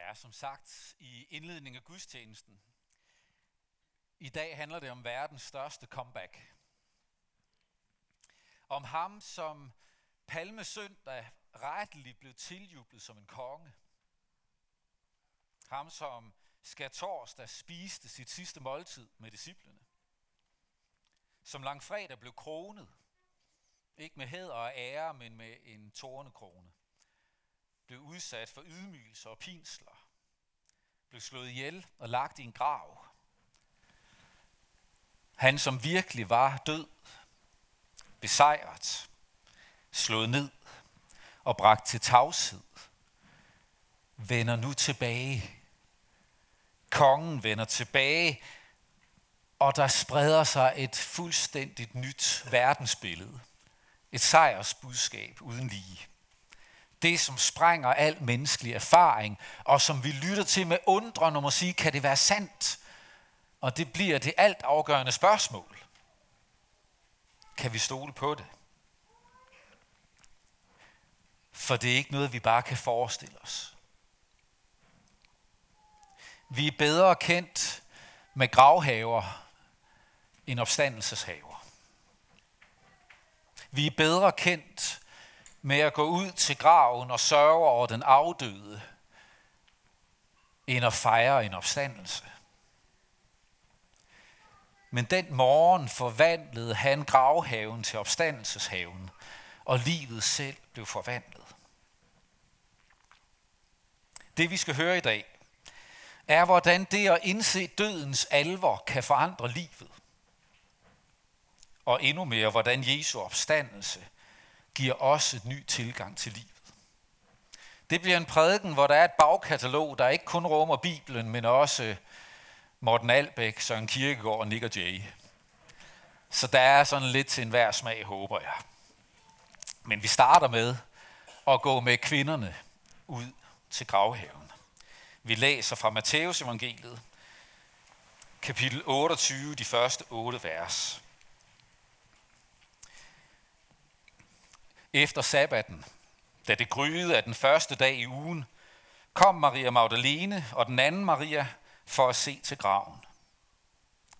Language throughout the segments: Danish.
Ja, som sagt i indledningen af gudstjenesten. I dag handler det om verdens største comeback. Om ham, som palmesøndag retteligt blev tiljublet som en konge. Ham, som skal torsdag spiste sit sidste måltid med disciplene. Som langfredag blev kronet. Ikke med hæder og ære, men med en tårnekrone blev udsat for ydmygelser og pinsler, blev slået ihjel og lagt i en grav. Han, som virkelig var død, besejret, slået ned og bragt til tavshed, vender nu tilbage. Kongen vender tilbage, og der spreder sig et fuldstændigt nyt verdensbillede. Et sejrsbudskab uden lige det, som sprænger al menneskelig erfaring, og som vi lytter til med undren og må sige, kan det være sandt? Og det bliver det alt afgørende spørgsmål. Kan vi stole på det? For det er ikke noget, vi bare kan forestille os. Vi er bedre kendt med gravhaver end opstandelseshaver. Vi er bedre kendt med at gå ud til graven og sørge over den afdøde, end at fejre en opstandelse. Men den morgen forvandlede han gravhaven til opstandelseshaven, og livet selv blev forvandlet. Det vi skal høre i dag, er hvordan det at indse dødens alvor kan forandre livet. Og endnu mere, hvordan Jesu opstandelse giver os et ny tilgang til livet. Det bliver en prædiken, hvor der er et bagkatalog, der ikke kun rummer Bibelen, men også Morten Albæk, Søren Kierkegaard og Nick og Jay. Så der er sådan lidt til enhver smag, håber jeg. Men vi starter med at gå med kvinderne ud til gravhaven. Vi læser fra Matteus evangeliet, kapitel 28, de første otte vers. Efter sabbaten, da det gryede af den første dag i ugen, kom Maria Magdalene og den anden Maria for at se til graven.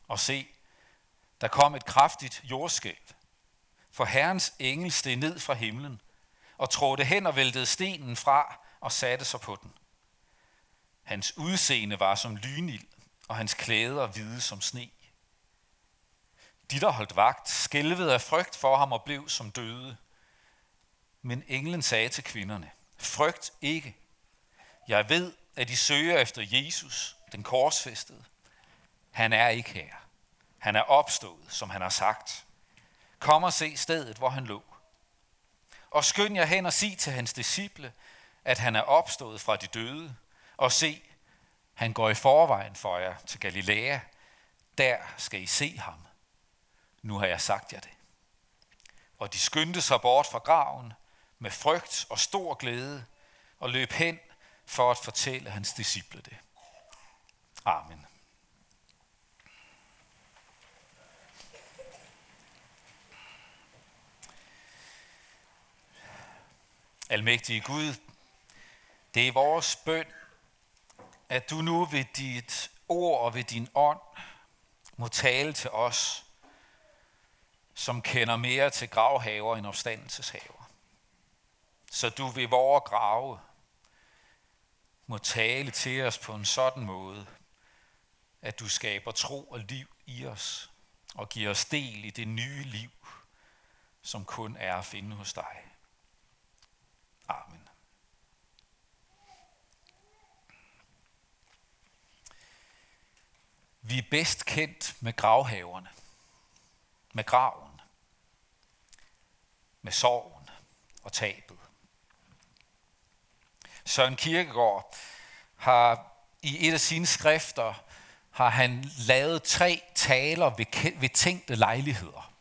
Og se, der kom et kraftigt jordskælv, for Herrens engel steg ned fra himlen og trådte hen og væltede stenen fra og satte sig på den. Hans udseende var som lynild, og hans klæder hvide som sne. De, der holdt vagt, skælvede af frygt for ham og blev som døde – men englen sagde til kvinderne, frygt ikke. Jeg ved, at I søger efter Jesus, den korsfæstede. Han er ikke her. Han er opstået, som han har sagt. Kom og se stedet, hvor han lå. Og skynd jer hen og sig til hans disciple, at han er opstået fra de døde. Og se, han går i forvejen for jer til Galilea. Der skal I se ham. Nu har jeg sagt jer det. Og de skyndte sig bort fra graven med frygt og stor glæde og løb hen for at fortælle hans disciple det. Amen. Almægtige Gud, det er vores bøn, at du nu ved dit ord og ved din ånd må tale til os, som kender mere til gravhaver end opstandelseshaver så du ved vore grave må tale til os på en sådan måde, at du skaber tro og liv i os og giver os del i det nye liv, som kun er at finde hos dig. Amen. Vi er bedst kendt med gravhaverne, med graven, med sorgen og tabet. Søren Kierkegaard har i et af sine skrifter har han lavet tre taler ved, ved tænkte lejligheder.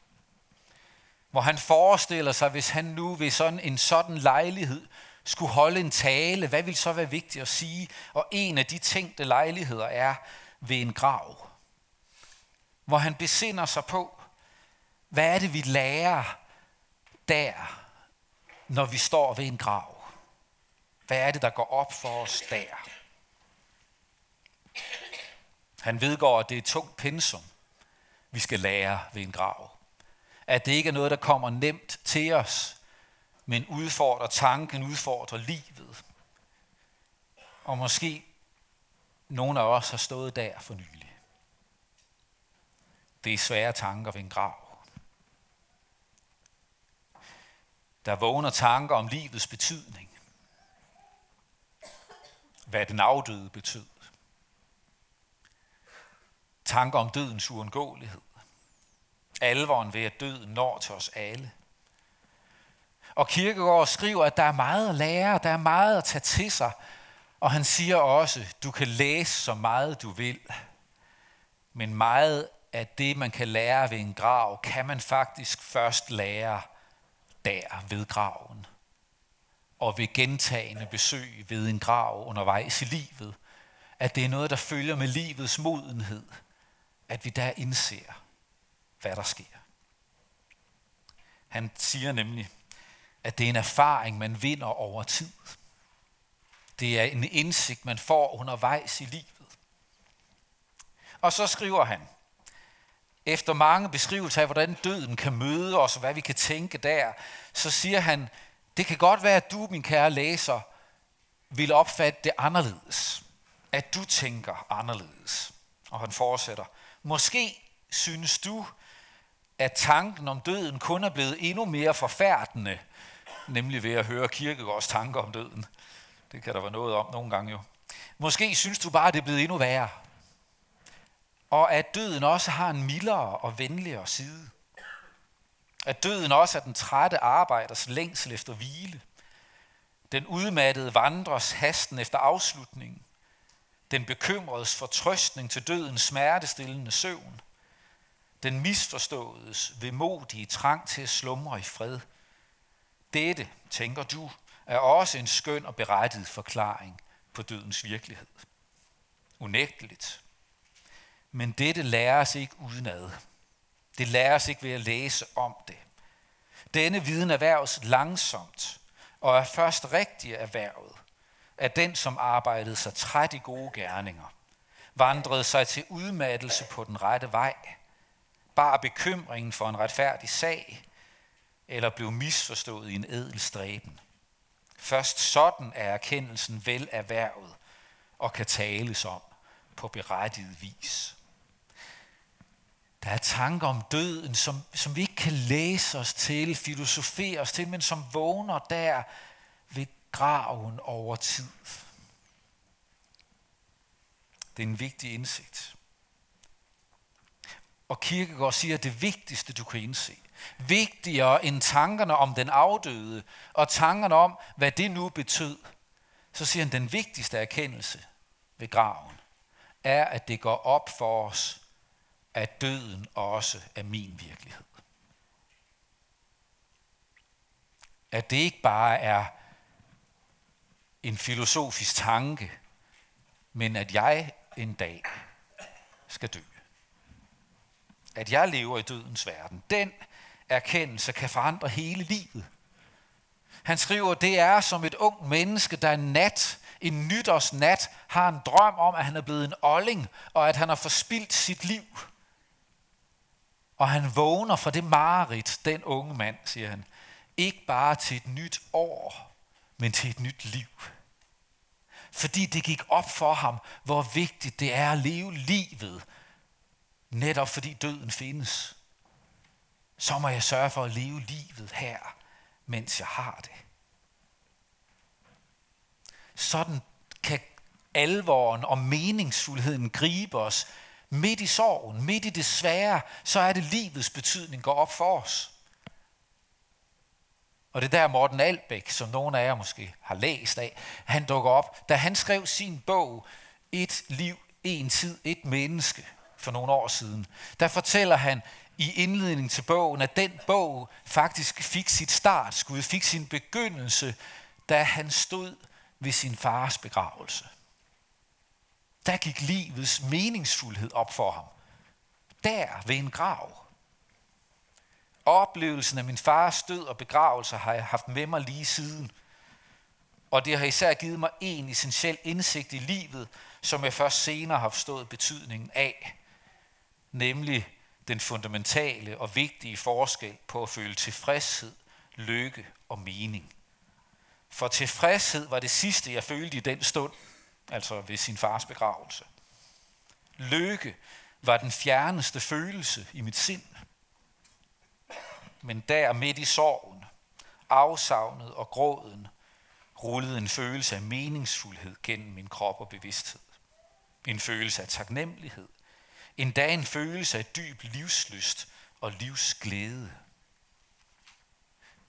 Hvor han forestiller sig, hvis han nu ved sådan en sådan lejlighed skulle holde en tale, hvad vil så være vigtigt at sige? Og en af de tænkte lejligheder er ved en grav. Hvor han besinder sig på, hvad er det, vi lærer der, når vi står ved en grav? Hvad er det, der går op for os der? Han vedgår, at det er et tungt pensum, vi skal lære ved en grav. At det ikke er noget, der kommer nemt til os, men udfordrer tanken, udfordrer livet. Og måske nogle af os har stået der for nylig. Det er svære tanker ved en grav. Der vågner tanker om livets betydning. Hvad den afdøde betød. Tanker om dødens uundgåelighed. Alvoren ved, at døden når til os alle. Og Kirkegaard skriver, at der er meget at lære, der er meget at tage til sig. Og han siger også, du kan læse så meget du vil, men meget af det, man kan lære ved en grav, kan man faktisk først lære der ved graven. Og ved gentagende besøg ved en grav undervejs i livet, at det er noget, der følger med livets modenhed, at vi der indser, hvad der sker. Han siger nemlig, at det er en erfaring, man vinder over tid. Det er en indsigt, man får undervejs i livet. Og så skriver han, efter mange beskrivelser af, hvordan døden kan møde os, og hvad vi kan tænke der, så siger han, det kan godt være, at du, min kære læser, vil opfatte det anderledes. At du tænker anderledes. Og han fortsætter. Måske synes du, at tanken om døden kun er blevet endnu mere forfærdende, nemlig ved at høre Kirkegårds tanker om døden. Det kan der være noget om nogle gange jo. Måske synes du bare, at det er blevet endnu værre. Og at døden også har en mildere og venligere side. At døden også er den trætte arbejders længsel efter hvile. Den udmattede vandres hasten efter afslutningen. Den bekymredes fortrøstning til dødens smertestillende søvn. Den misforståedes vemodige trang til at slumre i fred. Dette, tænker du, er også en skøn og berettiget forklaring på dødens virkelighed. Unægteligt. Men dette læres ikke udenad. Det læres ikke ved at læse om det. Denne viden erhverves langsomt og er først rigtig erhvervet af den, som arbejdede sig træt i gode gerninger, vandrede sig til udmattelse på den rette vej, bar bekymringen for en retfærdig sag, eller blev misforstået i en edel stræben. Først sådan er erkendelsen vel erhvervet og kan tales om på berettiget vis. Der er tanker om døden, som, som vi ikke kan læse os til, filosofere os til, men som vågner der ved graven over tid. Det er en vigtig indsigt. Og Kirkegaard siger, at det vigtigste, du kan indse, vigtigere end tankerne om den afdøde, og tankerne om, hvad det nu betød, så siger han, at den vigtigste erkendelse ved graven, er, at det går op for os, at døden også er min virkelighed. At det ikke bare er en filosofisk tanke, men at jeg en dag skal dø. At jeg lever i dødens verden. Den erkendelse kan forandre hele livet. Han skriver, det er som et ung menneske, der en nat, en nytårsnat, har en drøm om, at han er blevet en olling, og at han har forspildt sit liv. Og han vågner fra det mareridt, den unge mand, siger han. Ikke bare til et nyt år, men til et nyt liv. Fordi det gik op for ham, hvor vigtigt det er at leve livet, netop fordi døden findes. Så må jeg sørge for at leve livet her, mens jeg har det. Sådan kan alvoren og meningsfuldheden gribe os midt i sorgen, midt i det svære, så er det livets betydning går op for os. Og det er der Morten Albæk, som nogle af jer måske har læst af, han dukker op, da han skrev sin bog, Et liv, en tid, et menneske, for nogle år siden. Der fortæller han i indledningen til bogen, at den bog faktisk fik sit startskud, fik sin begyndelse, da han stod ved sin fars begravelse der gik livets meningsfuldhed op for ham. Der ved en grav. Oplevelsen af min fars død og begravelse har jeg haft med mig lige siden. Og det har især givet mig en essentiel indsigt i livet, som jeg først senere har forstået betydningen af, nemlig den fundamentale og vigtige forskel på at føle tilfredshed, lykke og mening. For tilfredshed var det sidste, jeg følte i den stund, altså ved sin fars begravelse. Lykke var den fjerneste følelse i mit sind. Men der midt i sorgen, afsavnet og gråden, rullede en følelse af meningsfuldhed gennem min krop og bevidsthed. En følelse af taknemmelighed. Endda en følelse af dyb livslyst og livsglæde.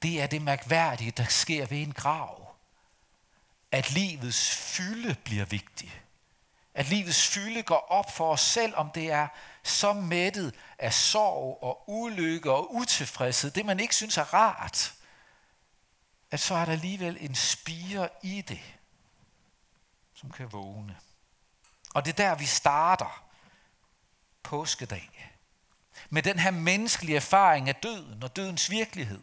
Det er det mærkværdige, der sker ved en grav. At livets fylde bliver vigtig. At livets fylde går op for os selv, om det er så mættet af sorg og ulykke og utilfredshed, det man ikke synes er rart, at så er der alligevel en spire i det, som kan vågne. Og det er der, vi starter påskedag. Med den her menneskelige erfaring af døden og dødens virkelighed.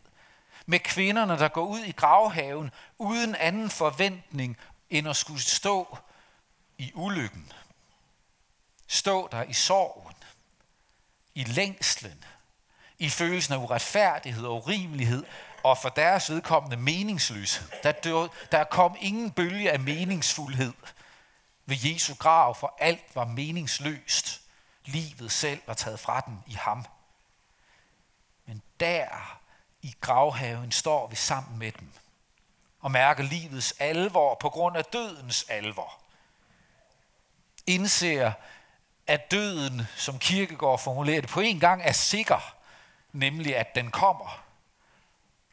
Med kvinderne, der går ud i gravhaven uden anden forventning end at skulle stå i ulykken. Stå der i sorgen, i længslen, i følelsen af uretfærdighed og urimelighed, og for deres vedkommende meningsløshed. Der, dør, der kom ingen bølge af meningsfuldhed ved Jesu grav, for alt var meningsløst. Livet selv var taget fra den i ham. Men der i gravhaven står vi sammen med dem og mærker livets alvor på grund af dødens alvor. Indser, at døden, som kirkegård formulerer det, på en gang er sikker, nemlig at den kommer.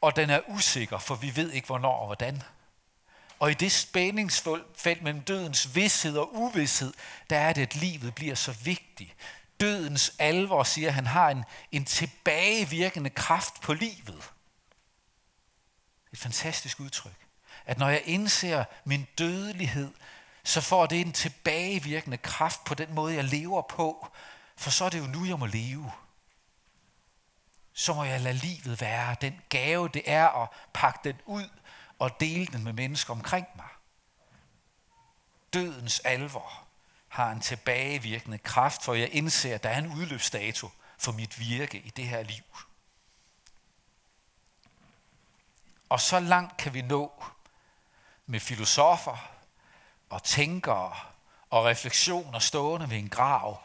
Og den er usikker, for vi ved ikke, hvornår og hvordan. Og i det spændingsfelt mellem dødens vidshed og uvidshed, der er det, at livet bliver så vigtigt. Dødens alvor siger, han har en, en tilbagevirkende kraft på livet. Et fantastisk udtryk. At når jeg indser min dødelighed, så får det en tilbagevirkende kraft på den måde, jeg lever på. For så er det jo nu, jeg må leve. Så må jeg lade livet være den gave, det er at pakke den ud og dele den med mennesker omkring mig. Dødens alvor har en tilbagevirkende kraft, for jeg indser, at der er en udløbsdato for mit virke i det her liv. Og så langt kan vi nå med filosofer og tænkere og refleksioner stående ved en grav.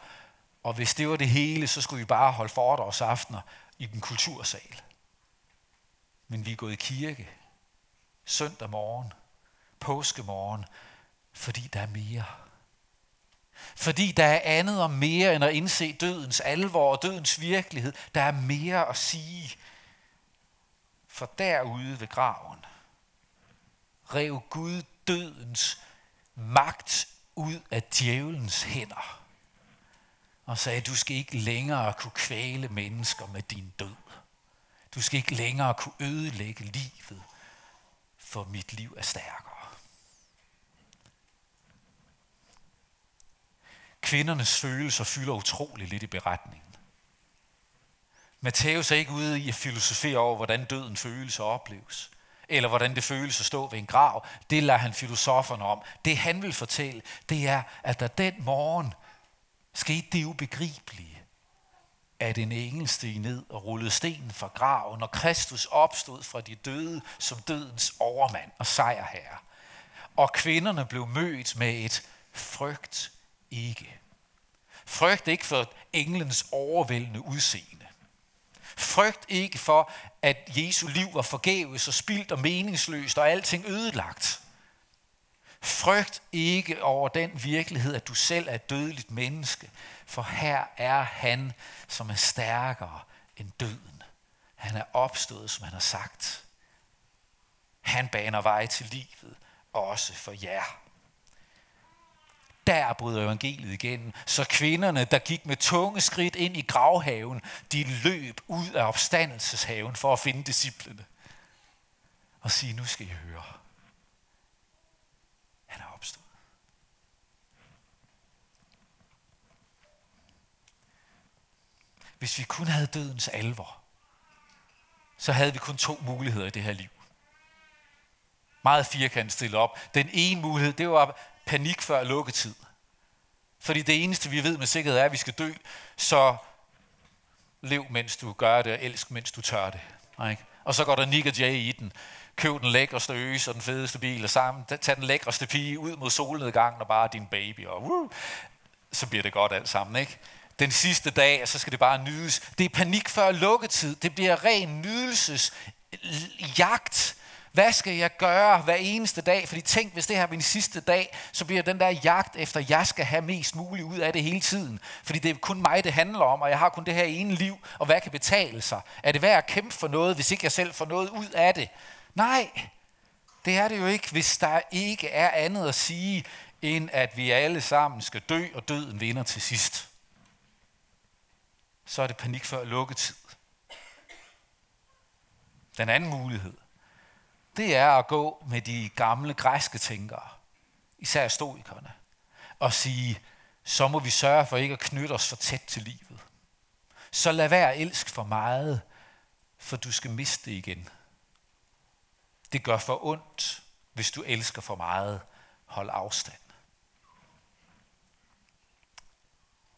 Og hvis det var det hele, så skulle vi bare holde foredragsaftener i den kultursal. Men vi er gået i kirke søndag morgen, påskemorgen, fordi der er mere. Fordi der er andet og mere end at indse dødens alvor og dødens virkelighed. Der er mere at sige. For derude ved graven rev Gud dødens magt ud af djævelens hænder og sagde, du skal ikke længere kunne kvæle mennesker med din død. Du skal ikke længere kunne ødelægge livet, for mit liv er stærkere. Kvindernes følelser fylder utrolig lidt i beretningen. Matthæus er ikke ude i at filosofere over, hvordan døden føles og opleves eller hvordan det føles at stå ved en grav. Det lader han filosoferne om. Det han vil fortælle, det er, at der den morgen skete det ubegribelige, at en engel steg ned og rullede stenen fra graven, og Kristus opstod fra de døde som dødens overmand og sejrherre. Og kvinderne blev mødt med et frygt ikke. Frygt ikke for englens overvældende udseende. Frygt ikke for, at Jesu liv var forgæves og spildt og meningsløst og alting ødelagt. Frygt ikke over den virkelighed, at du selv er et dødeligt menneske, for her er han, som er stærkere end døden. Han er opstået, som han har sagt. Han baner vej til livet, også for jer der bryder evangeliet igennem. Så kvinderne, der gik med tunge skridt ind i gravhaven, de løb ud af opstandelseshaven for at finde disciplene. Og sige, nu skal I høre. Han er opstået. Hvis vi kun havde dødens alvor, så havde vi kun to muligheder i det her liv. Meget firkantet stillet op. Den ene mulighed, det var panik før lukketid. Fordi det eneste, vi ved med sikkerhed, er, at vi skal dø. Så lev, mens du gør det, og elsk, mens du tør det. Ikke? Og så går der Nick og Jay i den. Køb den lækreste øse og den fedeste bil, og sammen tag den lækreste pige ud mod solnedgangen og bare din baby. Og woo, så bliver det godt alt sammen, ikke? Den sidste dag, så skal det bare nydes. Det er panik før lukketid. Det bliver ren nydelses jagt hvad skal jeg gøre hver eneste dag? Fordi tænk, hvis det her er min sidste dag, så bliver den der jagt efter, jeg skal have mest muligt ud af det hele tiden. Fordi det er kun mig, det handler om, og jeg har kun det her ene liv, og hvad kan betale sig? Er det værd at kæmpe for noget, hvis ikke jeg selv får noget ud af det? Nej, det er det jo ikke, hvis der ikke er andet at sige, end at vi alle sammen skal dø, og døden vinder til sidst. Så er det panik før lukketid. Den anden mulighed, det er at gå med de gamle græske tænkere, især stoikerne, og sige, så må vi sørge for ikke at knytte os for tæt til livet. Så lad være at elske for meget, for du skal miste det igen. Det gør for ondt, hvis du elsker for meget. Hold afstand.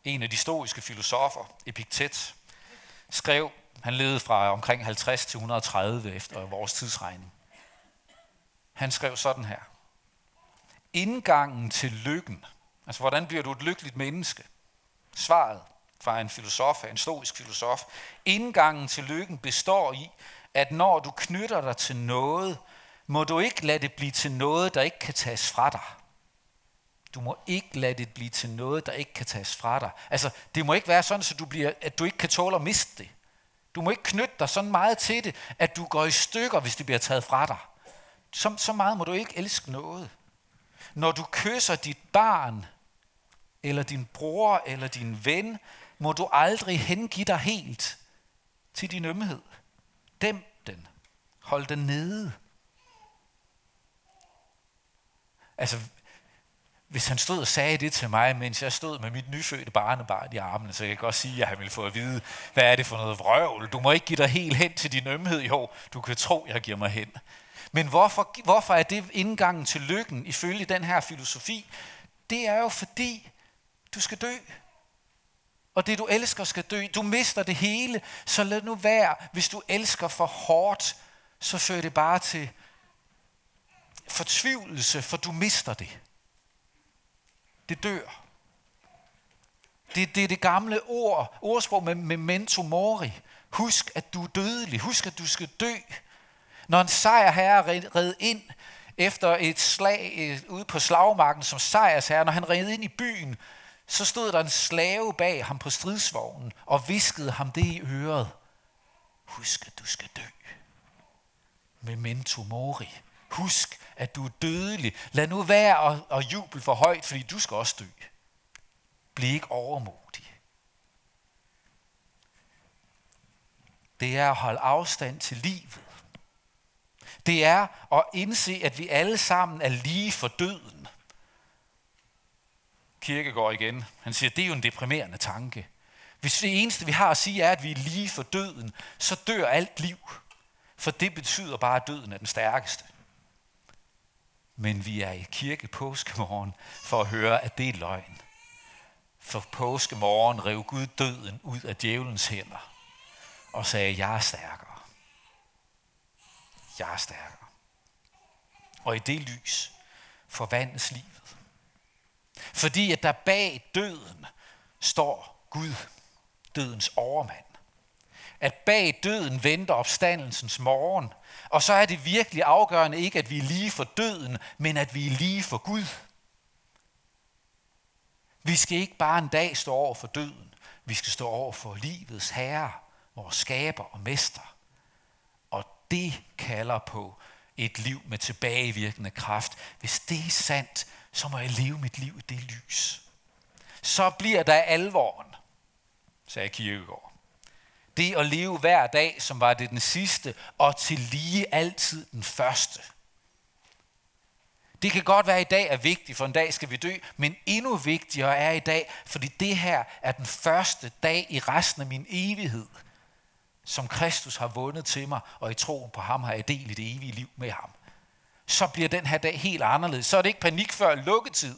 En af de stoiske filosofer, Epiktet, skrev, han levede fra omkring 50 til 130 efter vores tidsregning. Han skrev sådan her. Indgangen til lykken. Altså, hvordan bliver du et lykkeligt menneske? Svaret fra en filosof, en stoisk filosof. Indgangen til lykken består i, at når du knytter dig til noget, må du ikke lade det blive til noget, der ikke kan tages fra dig. Du må ikke lade det blive til noget, der ikke kan tages fra dig. Altså, det må ikke være sådan, så du bliver, at du ikke kan tåle at miste det. Du må ikke knytte dig sådan meget til det, at du går i stykker, hvis det bliver taget fra dig. Så, så meget må du ikke elske noget. Når du kysser dit barn, eller din bror, eller din ven, må du aldrig hengive dig helt til din ømhed. Dæm den. Hold den nede. Altså, hvis han stod og sagde det til mig, mens jeg stod med mit nyfødte barnebarn i armene, så jeg kan godt sige, at han ville få at vide, hvad er det for noget vrøvl? Du må ikke give dig helt hen til din ømhed. Jo, du kan tro, jeg giver mig hen. Men hvorfor, hvorfor er det indgangen til lykken ifølge den her filosofi? Det er jo fordi, du skal dø. Og det du elsker skal dø. Du mister det hele, så lad nu være. Hvis du elsker for hårdt, så fører det bare til fortvivlelse, for du mister det. Det dør. Det, det er det gamle ord, ordsprog med memento mori. Husk, at du er dødelig. Husk, at du skal dø. Når en sejrherre red ind efter et slag øh, ude på slagmarken som sejrsherre, når han red ind i byen, så stod der en slave bag ham på stridsvognen og viskede ham det i øret. Husk, at du skal dø. Memento mori. Husk, at du er dødelig. Lad nu være at, at juble for højt, fordi du skal også dø. Bliv ikke overmodig. Det er at holde afstand til livet det er at indse, at vi alle sammen er lige for døden. går igen. Han siger, det er jo en deprimerende tanke. Hvis det eneste, vi har at sige, er, at vi er lige for døden, så dør alt liv. For det betyder bare, at døden er den stærkeste. Men vi er i kirke påskemorgen for at høre, at det er løgn. For påskemorgen rev Gud døden ud af djævelens hænder og sagde, jeg er stærkere jeg er stærkere. Og i det lys forvandles livet. Fordi at der bag døden står Gud, dødens overmand. At bag døden venter opstandelsens morgen. Og så er det virkelig afgørende ikke, at vi er lige for døden, men at vi er lige for Gud. Vi skal ikke bare en dag stå over for døden. Vi skal stå over for livets herre, vores skaber og mester det kalder på et liv med tilbagevirkende kraft. Hvis det er sandt, så må jeg leve mit liv i det lys. Så bliver der alvoren, sagde Kirkegaard. Det at leve hver dag, som var det den sidste, og til lige altid den første. Det kan godt være, at i dag er vigtigt, for en dag skal vi dø, men endnu vigtigere er i dag, fordi det her er den første dag i resten af min evighed – som Kristus har vundet til mig, og i troen på ham har jeg del i det evige liv med ham. så bliver den her dag helt anderledes. Så er det ikke panik før lukketid.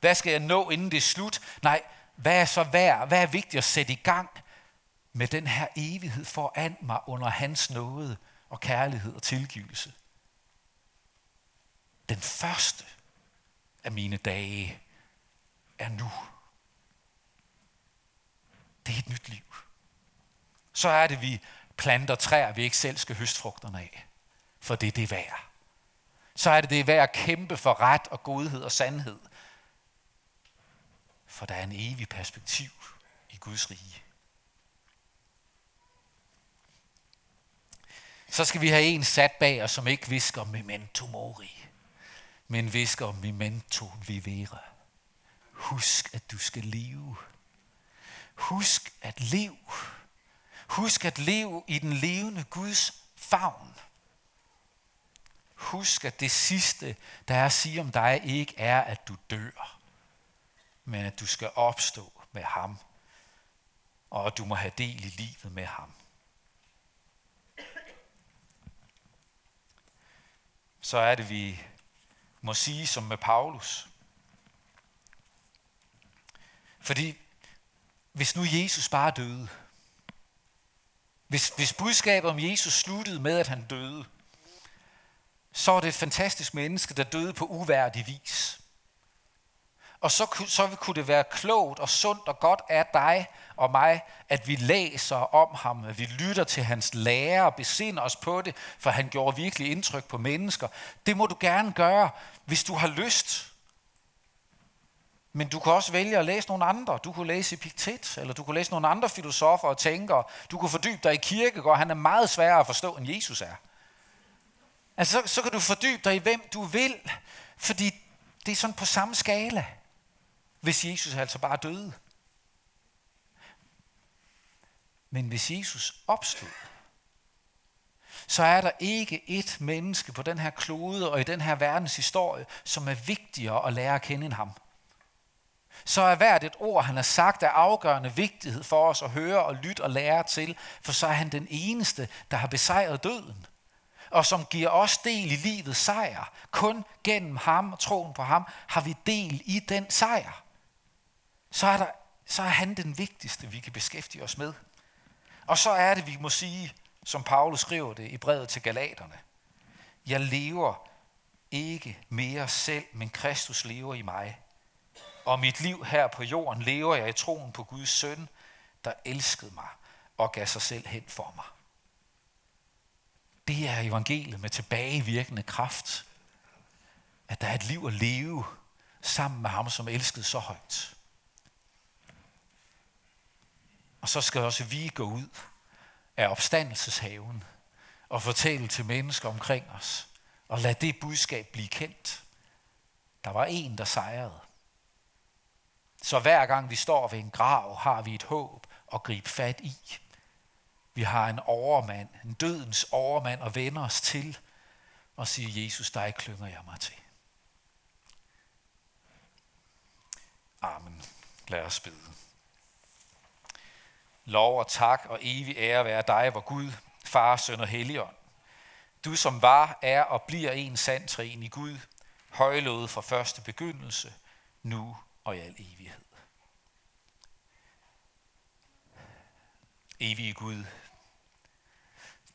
Hvad skal jeg nå, inden det er slut? Nej, hvad er så værd? Hvad er vigtigt at sætte i gang med den her evighed foran mig under hans nåde og kærlighed og tilgivelse? Den første af mine dage er nu. Det er et nyt liv. Så er det, vi planter træer, vi ikke selv skal høste frugterne af. For det er det værd. Så er det det værd at kæmpe for ret og godhed og sandhed. For der er en evig perspektiv i Guds rige. Så skal vi have en sat bag os, som ikke visker memento mori, men visker memento vivere. Husk, at du skal leve. Husk at leve. Husk at leve i den levende Guds favn. Husk, at det sidste, der er at sige om dig, ikke er, at du dør, men at du skal opstå med ham, og at du må have del i livet med ham. Så er det, vi må sige som med Paulus. Fordi hvis nu Jesus bare døde, hvis, hvis budskabet om Jesus sluttede med, at han døde, så er det et fantastisk menneske, der døde på uværdig vis. Og så, så kunne det være klogt og sundt og godt af dig og mig, at vi læser om ham, at vi lytter til hans lære og besinder os på det, for han gjorde virkelig indtryk på mennesker. Det må du gerne gøre, hvis du har lyst. Men du kan også vælge at læse nogle andre. Du kunne læse Epiktet, eller du kunne læse nogle andre filosofer og tænkere. Du kunne fordybe dig i kirkegård. Han er meget sværere at forstå, end Jesus er. Altså, så, så kan du fordybe dig i, hvem du vil, fordi det er sådan på samme skala, hvis Jesus altså bare døde. Men hvis Jesus opstod, så er der ikke et menneske på den her klode og i den her verdens historie, som er vigtigere at lære at kende end ham. Så er hvert et ord, han har sagt, af afgørende vigtighed for os at høre og lytte og lære til, for så er han den eneste, der har besejret døden og som giver os del i livets sejr. Kun gennem ham og troen på ham har vi del i den sejr. Så er, der, så er han den vigtigste, vi kan beskæftige os med. Og så er det, vi må sige, som Paulus skriver det i brevet til Galaterne. Jeg lever ikke mere selv, men Kristus lever i mig. Og mit liv her på jorden lever jeg i troen på Guds søn, der elskede mig og gav sig selv hen for mig. Det er evangeliet med tilbagevirkende kraft. At der er et liv at leve sammen med ham, som elskede så højt. Og så skal også vi gå ud af opstandelseshaven og fortælle til mennesker omkring os, og lad det budskab blive kendt. Der var en, der sejrede. Så hver gang vi står ved en grav, har vi et håb at gribe fat i. Vi har en overmand, en dødens overmand at vende os til og sige, Jesus, dig klynger jeg mig til. Amen. Lad os bede. Lov og tak og evig ære være dig, hvor Gud, Far, Søn og Helligånd. Du som var, er og bliver en sand træen i Gud, højlået fra første begyndelse, nu og i al evighed. Evige Gud,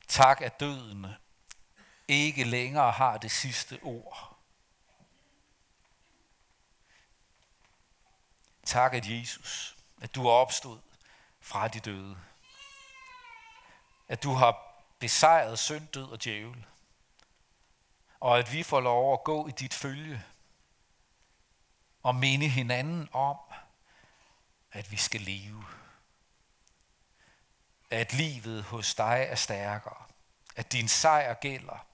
Tak, at døden ikke længere har det sidste ord. Tak, at Jesus, at du er opstået fra de døde. At du har besejret synd, død og djævel. Og at vi får lov at gå i dit følge og minde hinanden om, at vi skal leve. At livet hos dig er stærkere, at din sejr gælder,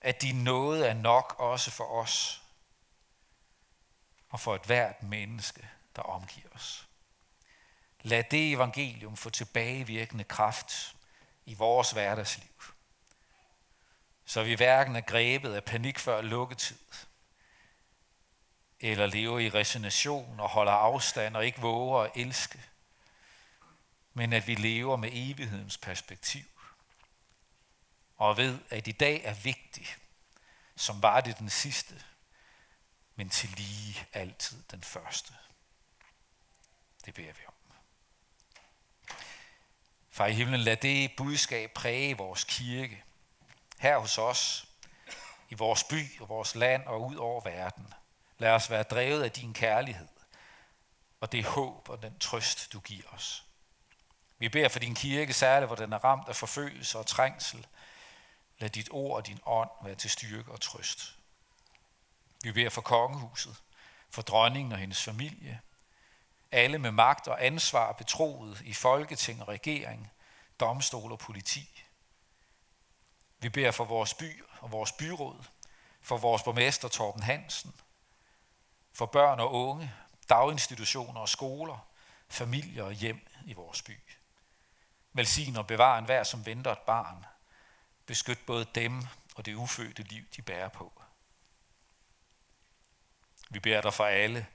at din nåde er nok også for os. Og for et hvert menneske, der omgiver os. Lad det evangelium få tilbagevirkende kraft i vores hverdagsliv, så vi hverken er grebet af panik før lukketid, eller lever i resignation og holder afstand og ikke våger at elske, men at vi lever med evighedens perspektiv. Og ved, at i dag er vigtig, som var det den sidste, men til lige altid den første. Det beder vi om. Far i himlen, lad det budskab præge vores kirke, her hos os, i vores by og vores land og ud over verden. Lad os være drevet af din kærlighed og det håb og den trøst, du giver os. Vi beder for din kirke, særligt hvor den er ramt af forfølgelse og trængsel. Lad dit ord og din ånd være til styrke og trøst. Vi beder for kongehuset, for dronningen og hendes familie, alle med magt og ansvar betroet i folketing og regering, domstol og politi. Vi beder for vores by og vores byråd, for vores borgmester Torben Hansen, for børn og unge, daginstitutioner og skoler, familier og hjem i vores by. Velsign og bevar enhver, som venter et barn. Beskyt både dem og det ufødte liv, de bærer på. Vi beder dig for alle,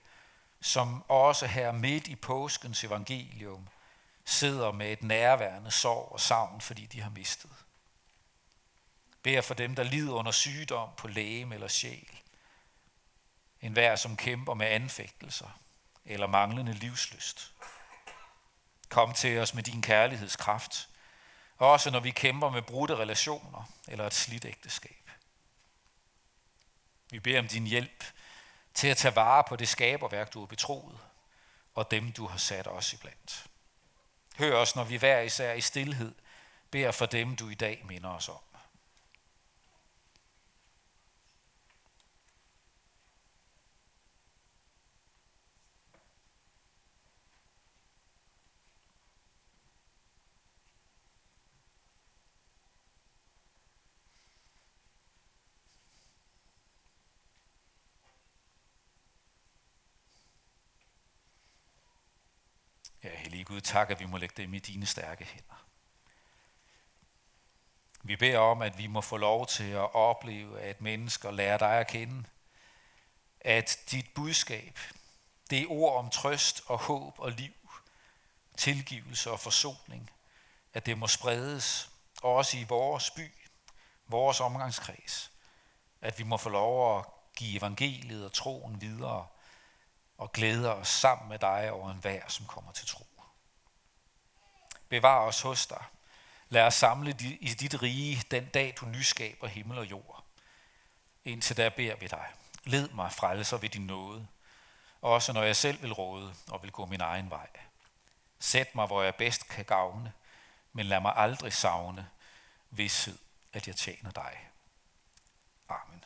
som også her midt i påskens evangelium sidder med et nærværende sorg og savn, fordi de har mistet. Bær for dem, der lider under sygdom på læge eller sjæl. En hver, som kæmper med anfægtelser eller manglende livsløst. Kom til os med din kærlighedskraft, også når vi kæmper med brudte relationer eller et slidt ægteskab. Vi beder om din hjælp til at tage vare på det skaberværk, du har betroet, og dem, du har sat os iblandt. Hør os, når vi hver især i stillhed beder for dem, du i dag minder os om. Ja, hellige Gud, tak, at vi må lægge dem i dine stærke hænder. Vi beder om, at vi må få lov til at opleve, at mennesker lærer dig at kende. At dit budskab, det ord om trøst og håb og liv, tilgivelse og forsoning, at det må spredes, også i vores by, vores omgangskreds. At vi må få lov at give evangeliet og troen videre og glæde os sammen med dig over en vær, som kommer til tro. Bevar os hos dig. Lad os samle i dit rige den dag, du nyskaber himmel og jord. Indtil der beder vi dig. Led mig frelser ved din nåde, også når jeg selv vil råde og vil gå min egen vej. Sæt mig, hvor jeg bedst kan gavne, men lad mig aldrig savne vidshed, at jeg tjener dig. Amen.